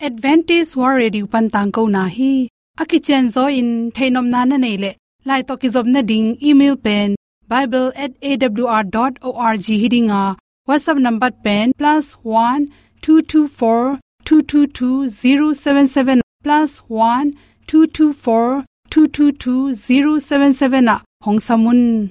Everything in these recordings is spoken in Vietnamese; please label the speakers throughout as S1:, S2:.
S1: advantage war radio pan tang ko na hi. Aki chen zo in thainom na na nei le. Lai to ki zob na ding, email pen bible@awr.org hiding a whatsapp number pen, plus one, two two, four, two two two, zero, seven seven, plus one, two two, four, two two two, zero, seven seven, a. Hong samun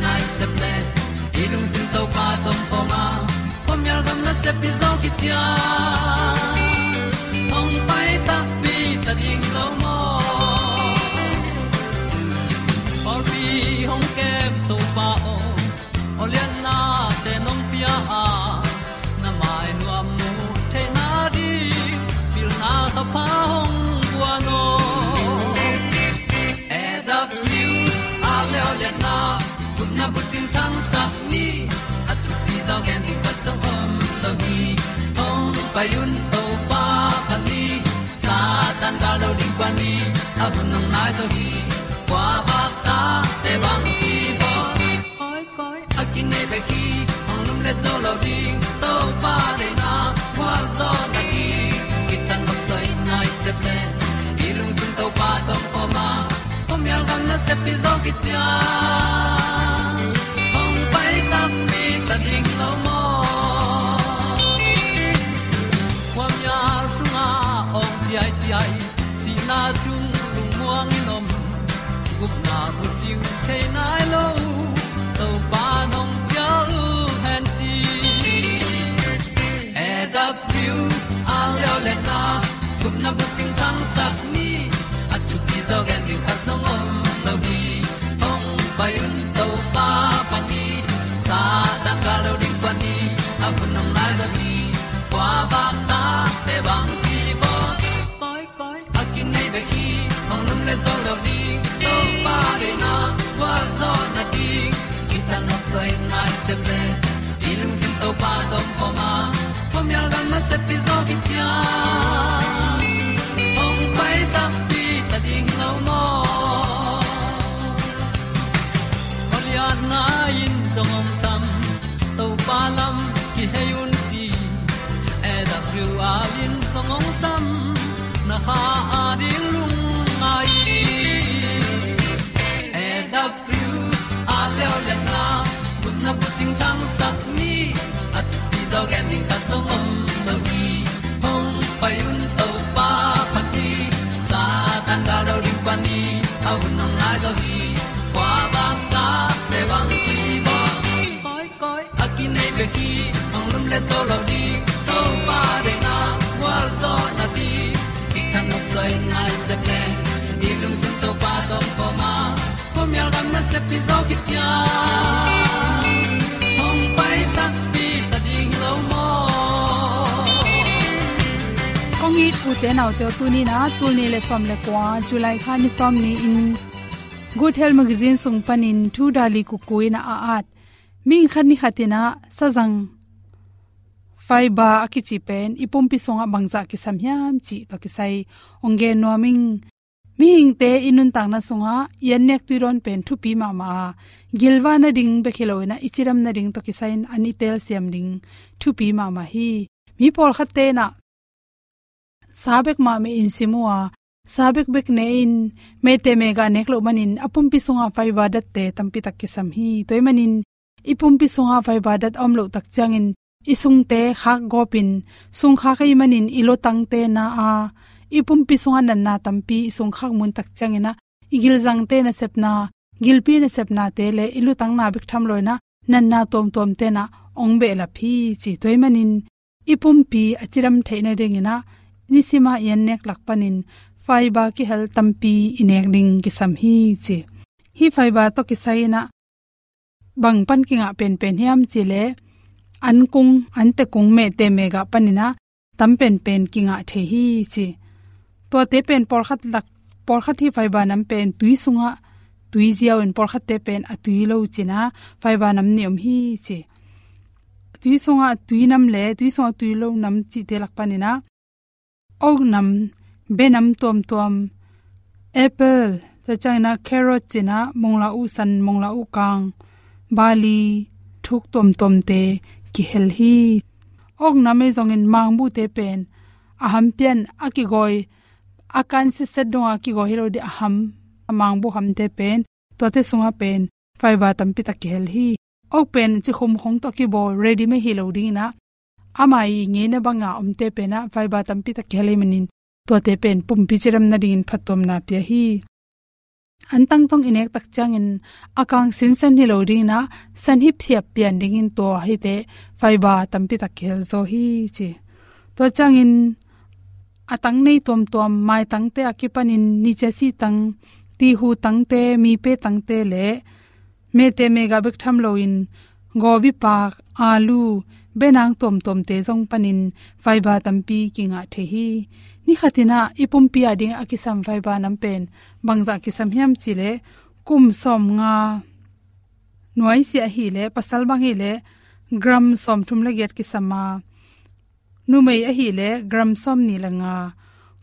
S2: no sai nai se ple ilung sin to pa tom pa ma pom yal gam na se pi zo ki tia hong pai ta pi ta ding lo mo Or bi hong kem to pa o Olian na te nong pia a payun to pa pa ni. Sa tan ga lo ding kwan ni. A bu nong lai zo gi Kwa ba ta te bang ki bo Koi koi a kin nei pe ki Hong lum le zo lo ding To pa de na. Kwa zo na ki Ki tan nok sai nai se ple ilung sun to pa tom ko ma. Pom yal gam na se pi zo ki ta zo gen ni khat đi ông bay un pa pa sa tan ga lo ding pa ni a bu nong lai za ni. Qua ba ta te bang ki bo koi koi a kin nei ki ong lum le zo lo đi. Tàu pa de na kwa zo na ki ki ta sai nai se ple ilung sin tàu pa tom ko ma. Pom yal gam na se pi zo ki ding ta song om mo gi hong pai un to pa pa ti sa tan da do ri pa ni au nong lai do ni kwa ba ta pe bang ti ba koi koi a ki nei be ki hong lum le to lo di to pa de na wa zo na ti ki kan nok sai nai se ple ni lung sun to pa tom pa ma pom yal gam na se pi zo ki tia
S1: kong te nau te tu ni na tu ni le som le kwa july kha ni som ni in good health magazine sung panin thu dali ku kuina a at ming khan ni khatina sajang fiber akichi pen ipum pi songa bangza ki samyam chi to ki sai onge noming ming te inun tang na sunga yan nek tu ron pen thu pi ma ma gilwa na ding be khiloina ichiram na ding to kisain ani tel siam ding thu pi ma ma hi mi pol khatte na sabek ma me in simua. Sabek bek ne in me te me ga nek lo manin. Apum pi sunga fai wa dat te tampi tak ki sam hi. Toy manin, ipum pi sunga fai wa dat om lo tak changin isung te khak gopin sung kha kai manin ilo tang te na a. Ipum pi sunga nan na tampi isung khak mun tak changina igil jang te na sepna gilpi na sepna te le ilu tang na bik tham loina nan na tom tom te na. Ong be la phi, chi toy manin. Ipum pi achiram theina dengina nisima yan nek lakpanin. Faiba ki hel tampi inek ding ki sam hi chi. Hi faiba to ki saina bang pan ki nga pen pen hiam chi le. An kung, an te kung me te me ga panina tam pen pen ki nga the hi chi. To te pen por khat lak, por khat hi faiba nam pen tui sunga, tui ziaw en por khat te pen a tui lo china faiba nam niom hi chi. Tui sunga tui nam le, tui sunga tui lo nam chi te lak panina og nam benam tom tom apple cha china carrot china mongla u san mongla u kang bali thuk tom tom te ki hel hi. Ok na me zong in mang bu te pen aham pian akigoi akan se se do aki hero de aham mang bu ham te pen to te sunga pen fai ba tam pi ta ki hel hi. Ok pen chi khum khong to ki bo ready me hi lo ding na amai nge na banga om te pe na fai ba ta khele hel manin to te pen pum pi chiram na ding phatom na pya hi. Antang tong inek tak chang in akang sin san hi lo ding na san hi phiap pian ding in to hi te faiba tampi ta khel zo hi chi. To chang in atang nei tom tom mai tang te akipanin ni che si tang, ti hu tang te, mi pe tang te le, me te me ga bek tham lo in gobi pak alu benang tom tom te jong panin faiba tampi kinga the hi. Ni khatina ipum pi ading akisam vai ba nam pen bangza kisam hiam chile, kum som nga noi sia hi le, pasal bang hi le, gram som thum la get kisama nu mei a hi le, gram som ni la nga.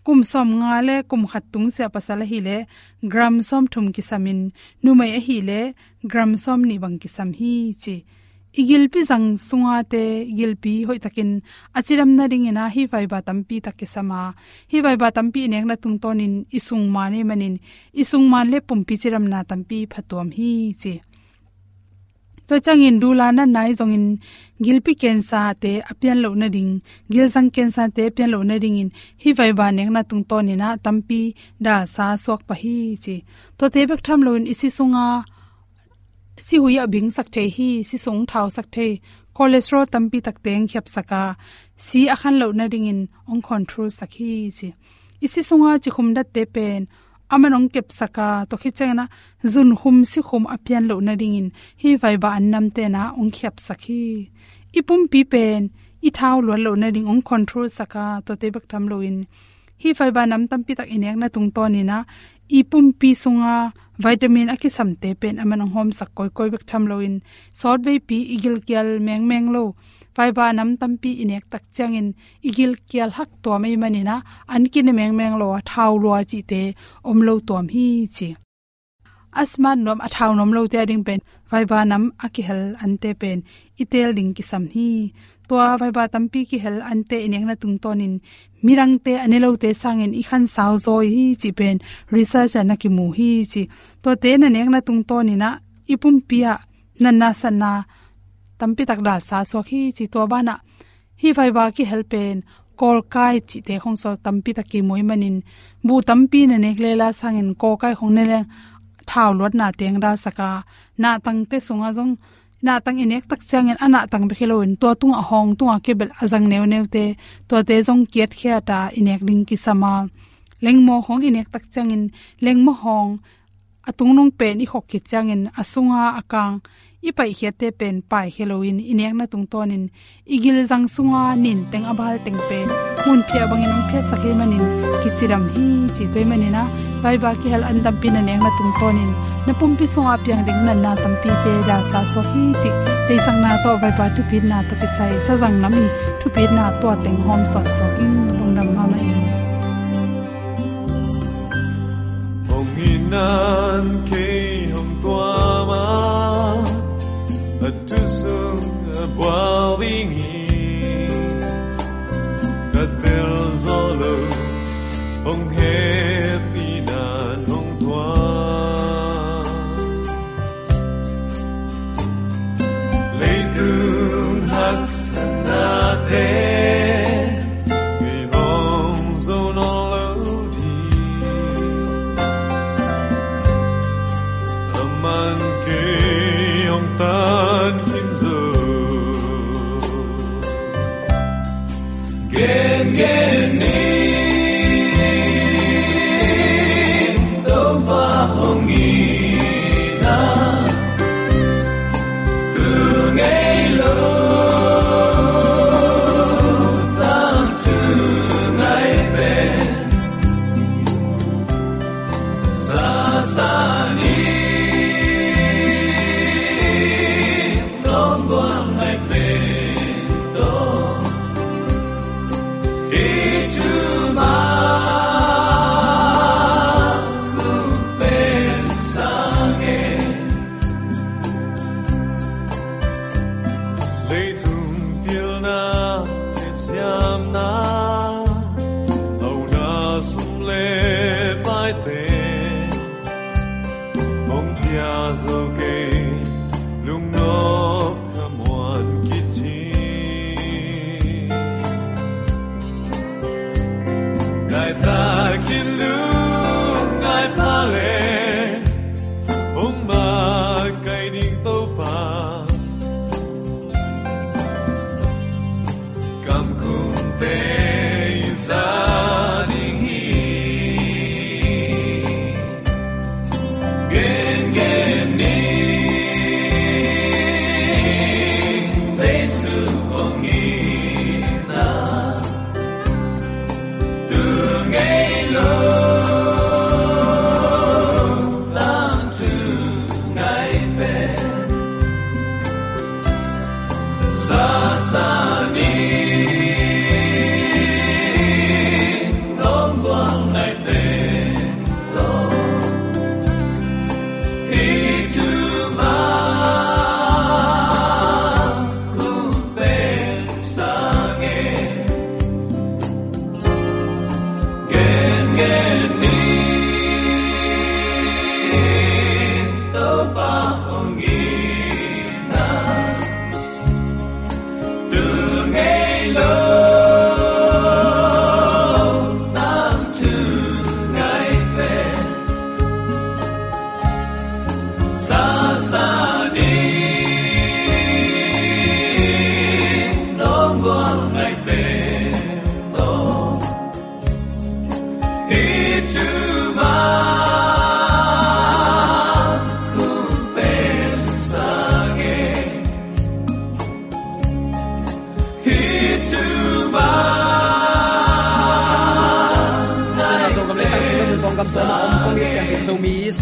S1: Kum som nga le, kum khat tung se pasal hi le, gram som thum kisamin nu mei a hi le, gram som ni bang kisam hi chi igilpi jang sunga te igilpi hoi takin achiram na ring ina hi vai ba tampi takke sama. Hi vai ba tampi nek na tung tonin isung mane manin. Isung man le pumpi chiram na tampi phatom hi chi. To changin dula na nai zong in gilpi kensa te apian lo na ring gil jang kensa te apian lo na ring in hi vai ba nek na tung tonina tampi da sa sok pa hi chi. To te bek tham lo in isi sunga si huya bing sak the hi, si song thau sak the cholesterol tampi tak teng khyap saka. Si akhan lo na ring in ong control sakhi chi isi sunga chi khum dat te pen amanong kep saka. To khi chena zun hum si khum apian lo na ring in, hi vai ba annam te na ong khyap sakhi ipum pi pen, i thau lo lo na ring ong control saka. To te bak tham lo in. Hi vai ba nam tam pi tak inek na tung to ni na. Ipum pi sunga vitamin aki samte pen amanong hom sak koi koi bek tham loin sort ve pi igil kyal meng meng lo fiber nam tampi inek tak changin igil kyal hak to mai manina ankin e meng meng lo thau lo chi te. Om lo tom hi chi. Asman nom athau nom lo te ding pen fiber nam aki hel ante pen itel ding ki sam hi. To fiber tampi ki hel ante inek na tung tonin mirang te anelo te sangin i khan sau zo hi chi pen research na ki mu hi chi. To te na nek na tung to ni na, ipum pia, na na san na, tampi tak da sa so khi chi to ba na. Hi vai ba ki helpen kol kai chi te khong so tampi tak ki moi manin. Bu tampi na nek le la sangen ko kai khong ne le thau lot na teng ra saka na tang te sunga jong na tang inek tak changin ana tang be in to tung a hong tung a kebel azang neu neu te. To te jong kiet khia ta inek ding ki sama lengmo hong inek tak changin lengmo hong, atung nong pe ni khok ki changin asunga, akang i pai khia te pen pai halloween inek na tung tonin. Igil jang sunga nin, teng abal teng pe. Mun phia bangin in phia sakhe manin. Kichiram hi chi toy manina bai ba ki hal andam pin na nek na tung tonin. Na pum pi sunga piang ding nan na tam pi te da sa so hi chi. Te sang na to bai ba tu pin na to pi sai. Sa jang nami tu pin na to teng hom son so king dong nam ma mai.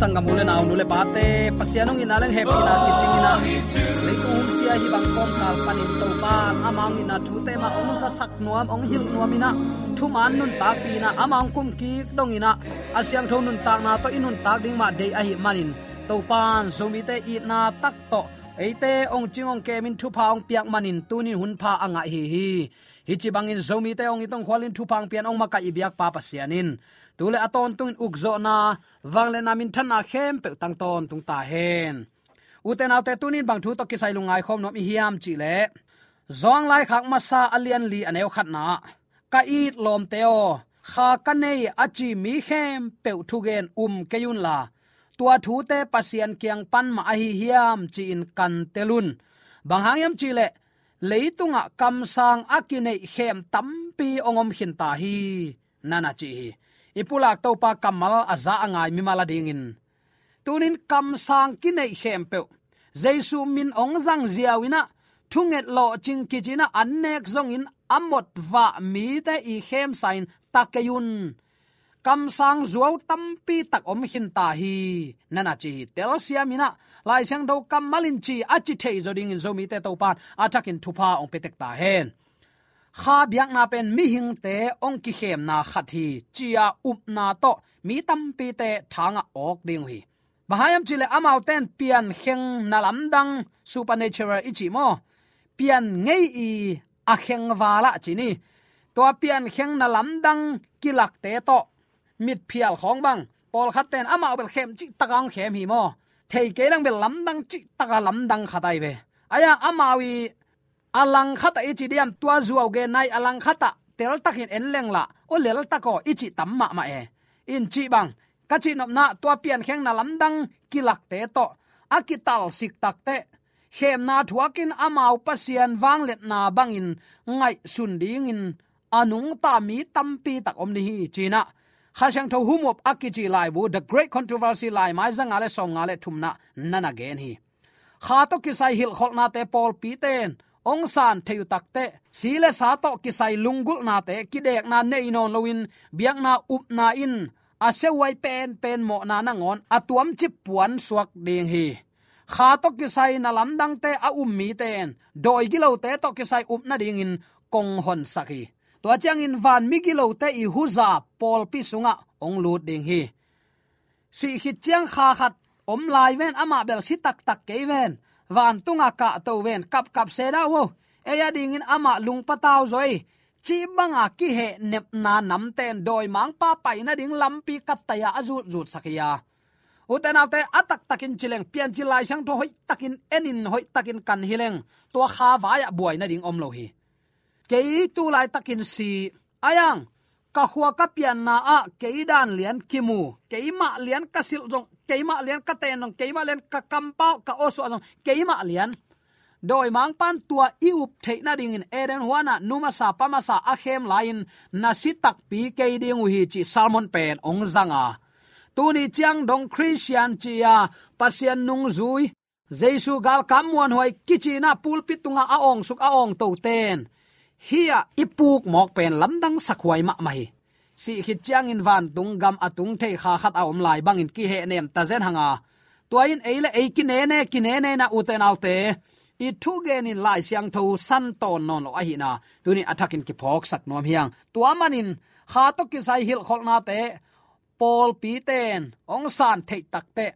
S3: Sangam ule na nule pate pasianong ina lang happy na kitching ina leitu sia hi bang kom kal panin to pa amang ina thu te ma ong sa sak nuam ong hil nuam ina thu man nun ta pi na amang kum ki dong ina asyang thon nun ta na to, inun ta ding ma de a hi manin. To pan zomi te i na tak to. Eite ong chingong kemin thu pa ong piak manin, tunin hun pha anga hi hi. Hi chi bangin zomi te ong itong khwalin thu pang pian ong maka ibiak pa pasianin. Tule aton tung ukzo na wangle namin than na khem pe tang ton tung ta hen uten autte tunin bang thu to kisai lungai khom no mi hiam chi le zong lai khak ma sa alian li aneu khat na ka it lom teo kha ka nei achi mi khem pe thu gen um keyun la tua thu te pasian kyang pan ma hi hiam chi in kan telun bang hangyam chi le leitunga kam sang akine khem tampi ongom hin ta hi nana chi ipulak to pa kamal aza angai mi mala dingin. Tunin kam sang kinai khem pe jesu min ong zang ziawina, thunget lo ching kichina annek zong in amot va mi te i hem sign takayun kam sang zuaw tampi tak om hin ta hi. Nana chi tel sia mina lai sang do kam malin chi achi thei zoding in zomi te to pan atakin thupa ong petek ta hen kha biak na pen mi hing te, ong ki khem na khathi chia up na to, mi tam pi te thanga ok ding hi. Bahayam chile amau ten pian kheng na lam dang, supernatural ichi mo. Pian ngei i, a kheng wala chini. To pian kheng na lam dang, kilak te to. Mit phial khong bang pol khat ten amau bel khem chi takang khem hi mo. Thei ke lang bel lam dang chi taka lam dang khatai be aya amawi alang khata ichi diam tua zuaw ge nai alang khata. Tel takin en leng la. O lel tako ichi tamma ma e. In chi bang kachi nop na tua pian kheng na lamdang kilak te to. Akital sik tak te. Khem na thuakin amau pasian wang let na bangin ngai sun ding in anung ta mi tampi tak om ni hi china khashang tho humop akichi lai bu. The great controversy lai mai zang ale som ale thumna nana gen hi. Kha to kisai hil khol na te pol pi ten ong san theu takte, sile sa to kisai lungul na te, kidek na nei non loin biak na up na in. A se wai pen pen mo na na ngon atuam chi puan suak ding hi. Kha to kisai na lam dang te, a um mi ten. Doi gilo te, to kisai up na ding in, kong hon saki to chang in van mi gilo te, i huza pol pi sunga ong lut ding hi. Si khit chiang kha khat, om lai ven, ama bel si tak tak ke ven van tunga ka to ven kap kap se da wo. Eya ding in ama lung pataw zoi. Chi banga ki he nep na nam ten doi mang pa pai na ding lampi kat ta ya azut zut sakia uten autte atak takin chileng, pian chilai sang to hoi takin enin, hoi takin kan hileng. To kha wa ya buai na ding om lo hi. Ke tu lai takin si, ayang, ka huwa ka pian na a keidan lian kimu keima lian kasil jong keima ma lian ka te nong, keima ma lian ka kampa ka osu azong. Keima ma lian, doi mang pan tua i up the ding in eren huana, numa sa pama sa a khem lain, na sitak pi ke ding hi chi salmon pen, ong zanga tuni chiang dong christian chia pasian nung zui, jesu gal kamuan hoi kichina pulpit tunga aong suk aong to ten. Hia ipuk mok pen lamdang sakwai ma mai. Si khit chiang in van tung gam atung the kha khat a om lai bang in ki he nem ta zen hanga tuain eile e ki ne ne ki ne ne na uten autte i thu gen in lai siang tho san ton non lo a hi na tuni attack in ki phok sak nom hiang tua manin kha to ki sai hil khol na te pol pi ten ong san thei tak te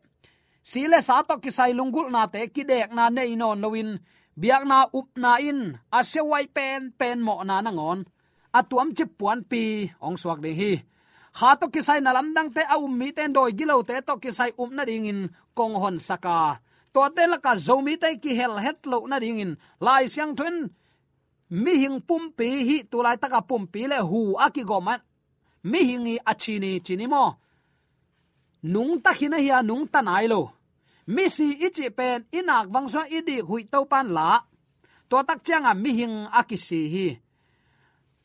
S3: sile sa to ki sai lungul na te ki dek na nei non lowin biak na up na in a se wai pen pen mo na na ngon atuam chi puan pi, ong suak ding hi. Ha to kisai na lam dang te a um mi ten doi gilo te to kisai um na ding in kong hon saka. To te la ka zomi te ki hel het lo na ding in lai siang thun. Mi hing pum pi hi tu lai taka pum pi le hu aki go man mi hing i achini chini mo. Nung ta khina hi nung ta nai lo. Mi si ichi pen inak wangso idi hui to pan la. To tak changa mi hing akisi hi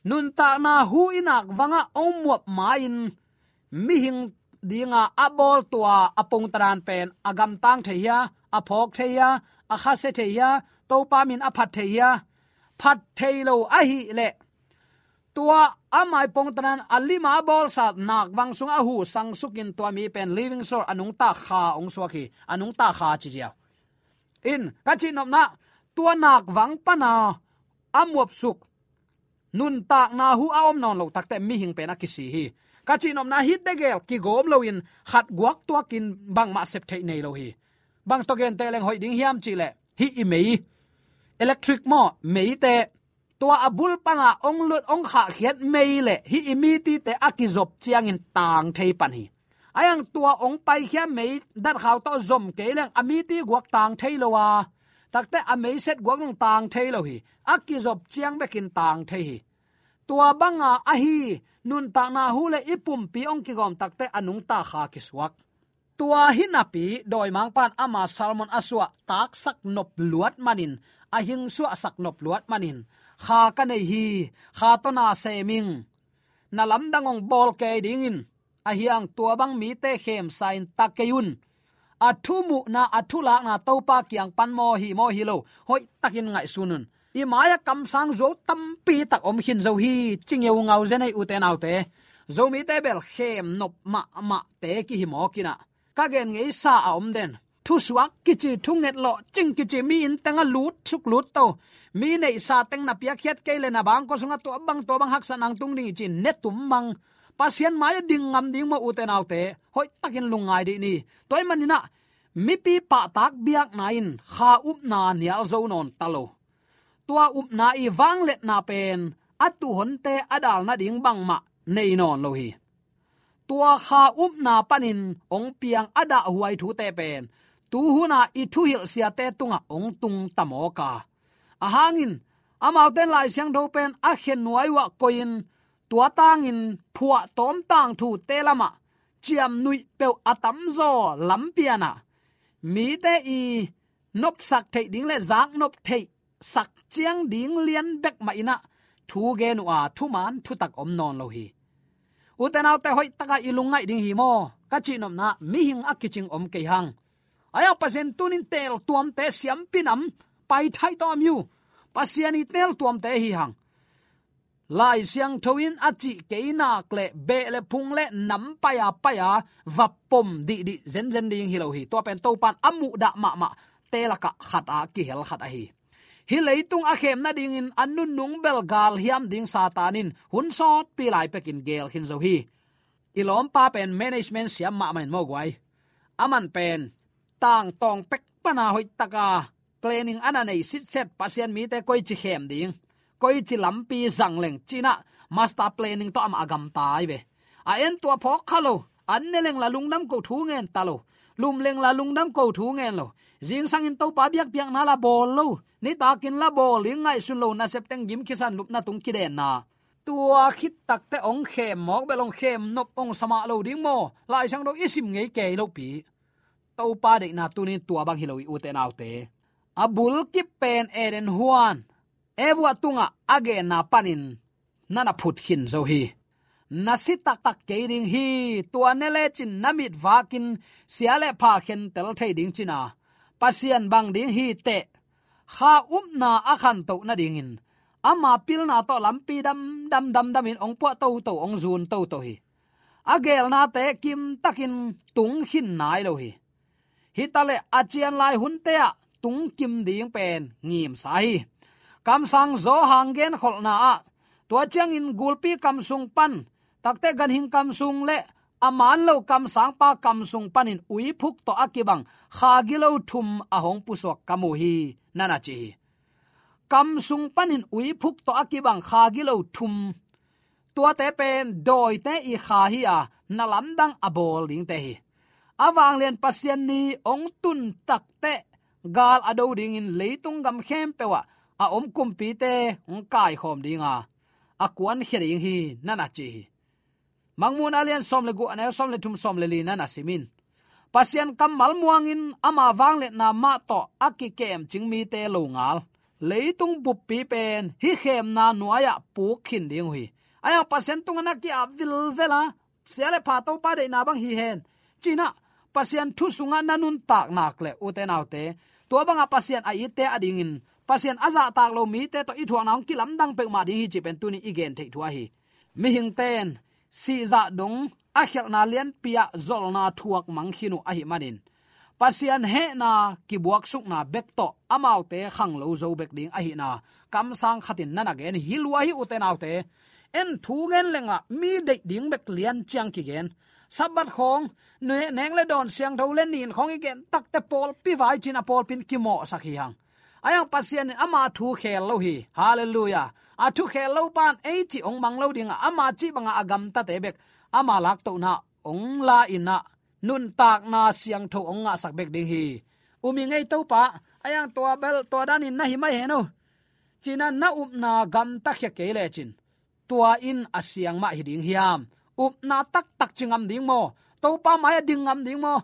S3: nun ta na hu inak wanga omuap main. Mi hing dinga abol tua apong taran pen. Agam tang theya aphok theya akha se theya to pa min aphat theya phat theilo a hi le. Tua amai pong tanan alima bol sa nak wang sung a hu sang sukin tua mi pen. Living soul, anung ta kha ong khi anung ta kha chi jiao in, ka chi nom na, tua nak wang pana amuap suk nun tak na hu aom non lo takte mi hing pe na kisi hi. Ka chi nom na hit degel ki gom lo in, khat guak tua kin bang ma sep thei nei lo hi. Bang to gen te leng hoi ding hiam chi le, hi i mei. Electric mo, mei te. Tua abul pana ong lut ong kha khiat mei le, hi imi ti te akizop chiang in tang thei pan hi. Ayang tua ong pai khia mei, dat khaw to zom ke leng ami ti guak tang thei lo wa. Takte amei set guak nong tang thei lo hi. Akizop chiang bekin tang thei hi tua banga ahi, nun ta na hu le ipum pi ong ki gom takte anung ta kha ki suak. Tua hinapi doi mang pan ama salmon aswa tak sak nop luat manin ahing su sak nop luat manin. Kha ka nei hi, kha to na se ming. Na lam dangong bol ke ding in a tua bang mi te khem sain takeyun athumu na a na topa kyang pan mo hi mo hi lo, hoi takin ngai sunun i maya kam sang zo tam pi tak om hin zo hi chingeu ngau zenai u te nau te zo mi te bel khem nop ma ma te ki hi mo kina ka gen ngei sa a om den thu suak ki chi thu nget lo ching ki chi mi in tanga lut suk lut to mi nei sa teng na pia khiat ke le na bang ko sunga to bang to bang hak san ang tung ding chi net tum mang pasien maya ding ngam ding ma uten autte hoi takin lungai di ni. Toy manina mi pi pa tak biak nain kha up na nial zo non talo tua up na i wang let na pen atu honte adal na ding bang ma, nei non lo hi. Tua kha up na panin, ong piang ada huai thu te pen. Tu huna i thu hil sia te tunga ong tung tamo ka. A hangin amau ten lai siang do pen a khen nuai wa koin. Tua tangin phua tom tang thu te lama chiam nui pe atam zo lampiana mi te i, nop sak thei ding le zak nop thei sak chiang ding lian bek ma ina, thu ge nu a thu man thu tak om non lo hi. Uten autte hoi taka ilungai ding hi mo, ka chi nom na mi hing akiching om ke hang. Aya pasen tunin tel tuam te siam pinam pai thai to myu pasiani tel tuam te hi hang. Lai siang thoin achi keina kle be le phung le nam pa ya pa ya vapom di di zen zen ding hi lo hi. To pen to pan amu da ma ma telaka khata ki hel khata hi hi leitung a khem na ding in annun nung bel gal hiam ding satanin hun sot pi lai pekin gel hin zo hi. Ilom pa pen management siam ma main mo gwai aman pen, tang tong pek pana hoi taka cleaning ana nei sit set pasien mi te koi chi khem ding. Koi chi lampi zang leng china master planning to am agam tai be a en tua phok khalo an ne leng la lung nam ko thu ngen talo lum leng la lung nam ko thu ngen lo. Jing sang in to pa biak biak na la bol lo ni ta kin la bo li ngai sun lo na sep teng gim kisan lup na tung ki den na. Tua khit tak te ong khe mok belong khem, nop ong sama lo ding mo. Lai sang do isim ngei ke lo pi. To pa de na tu ni tua bang hiloi u te nau te. Abul ki pen eren huan. Ewa tunga age na panin. Nana phut hin zo hi. Nasi tak tak ke ding hi. Tua ne le chin namit vakin siale pha khen tel thai ding china. Pasian bang ding hi te kha um na akhan to na ding in. Ama pil na to lampi dam dam dam dam in ong po to to ong zun to to hi. Agel na te kim takin tung hin nai lo hi. Hitale achian lai hun te a tung kim ding pen ngim sai kam sang zo hangen khol na a. Tua chang in gulpi kam sung pan. Takte gan hing kam sung le. Aman lo kam sang pa kam sung panin ui phuk to akibang khagilo thum ahong pusok kamu hi. Nana chi kam sung panin ui phuk to akibang kha gilo thum tua te pen doi te i kha hi a nalam dang abol ding te hi awang len pasien ni ong tun tak te gal ado ding in leitung gam khem pewa a om kum pi te ong kai khom dinga a kwan hiring hi nana chi mangmun alian som le gu anel som le tum som le li nana simin pasian kam mal muangin ama wang le na ma to aki kem chingmi te lo ngal. Leitung bup pi pen, hi khem na nuaya pu khin ding hui. Aya pasian tung na ki avil vela sele pha to pa de na bang hi hen. China pasian thu sunga nanun tak nak le uten autte to banga pasian a ite ading in. Pasian aza tak lo mi te to i thuang nang kilam dang pe ma ding hi chi pen tu ni igen thei thua hi. Mi hing ten si za dong, a khel na lian pia zol na thuak mang khinu a hi manin pasian he na ki buak suk na bek to amau te khang lo zo bek ding a hi na. Kam sang khatin nana gen hilwa hi uten autte en thu gen lenga, mi de ding bek lian chiang ki gen. Sabat khong ne neng le don siang tho len nin khong igen tak te pol pi vai china pol pin ki mo sakhi hang ayang pasien ama thu khel lo hi. Hallelujah. A thu khel lo pan, ei chi ong mang lo ding ama chi banga agam ta te bek. Ama lak to na ong la ina. Nun tak na siang tho ong nga sak bek ding hi. Umi ngei to pa, ayang to bel to dan in na hi mai he no. China na up na gam ta khe ke le chin. Tua in asiang ma hi ding hiam. Up na tak tak chingam ding mo. To pa mai ding ngam ding mo.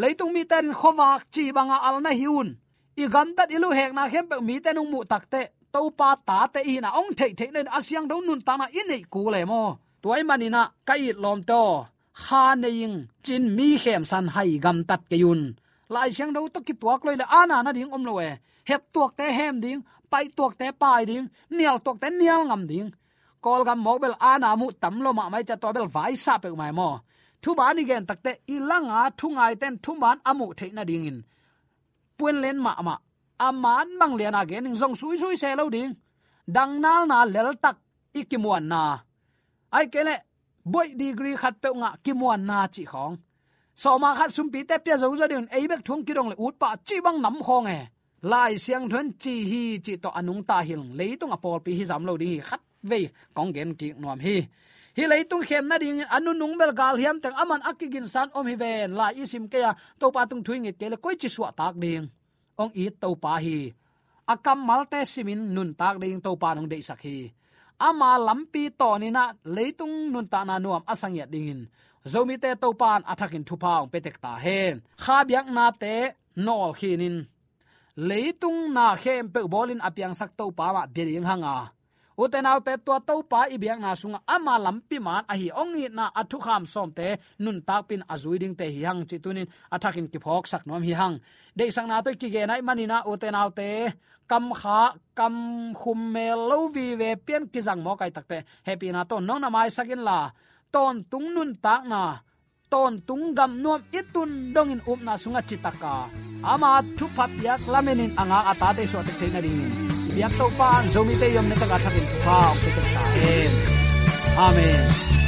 S3: Leitung mi ten khowak chi banga al na hiun i gam tat ilu hek na khem pe mi te nung mu takte to pa ta te i na ong thei thei nen asyang do nun ta na in nei ku le mo tuai manina kai lom to kha neing chin mi khem san hai gam tat ke yun. Lai siang do to ki tuak loi le ana na ding om loe hep tuak te hem ding pai tuak te pai ding nial tuak te nial ngam ding kol gam mobile ana mu tam lo ma mai cha to bel vai sa pe mai mo thu ba ni gen takte ilanga thu ngai ten thu man amu the na ding in puen len ma ma aman à, bang lian again à, zong sui sui se lo ding dang nal na lel tak ikimuan na ai kele boy degree khat pe nga kimuan na chi khong so ma khat sum pi te pya zo zo din ei bek thung ki dong le ut pa chi bang nam khong e lai siang thun chi hi chi to anung à ta hil leitung apol pi hi zam lo ding khat ve kong gen ki nuam hi hi leitung khem na ding anu nung bel gal hiam tang aman akigin san om hi ven. La isim ke ya to pa tung thuing ke le koi chi suwa tak ding. Ong i to pa hi. Akam malte simin nun tak ding to pa nong de sakhi ama lampi to ni na leitung nun ta na nuam asang ya dingin zomi te to pan athakin thu paung petek ta hen. Kha byak na te nol khinin leitung na khem pe bolin apyang sak to pa ma bering hanga uten autte to to pa ibyak na sunga ama lampi man a hi ongi na athu kham som te nun tak pin azuiding te hi hang chitunin athakin ki phok sak nom hi hang de sang na to ki ge nai manina uten autte kam kha kam khum me lo vi ve pian ki jang mo kai takte happy na to no na mai sakin la ton tung nun tak na ton tung gam nuam itun dongin up na sunga chitaka ama thu phat yak lamenin anga ata te so te na dingin biak to pan zomi te yom ne ta ga thakin thu pa te ta amen.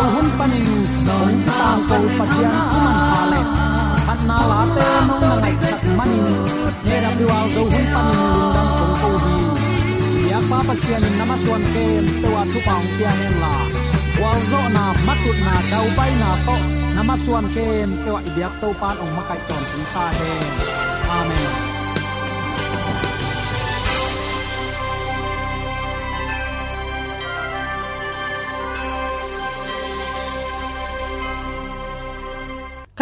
S3: Zo hun panin ong ta ko pasian suman pale pat na la te mong na ngai sak manin pi wal zo hun panin lundang kong ko hi ya pa pasian namaswan ke te wa tu paung pia hen la wal zo na matut na dau bai na to. Namaswan ke te wa ibyak to pan ong makai ton tin ta he amen.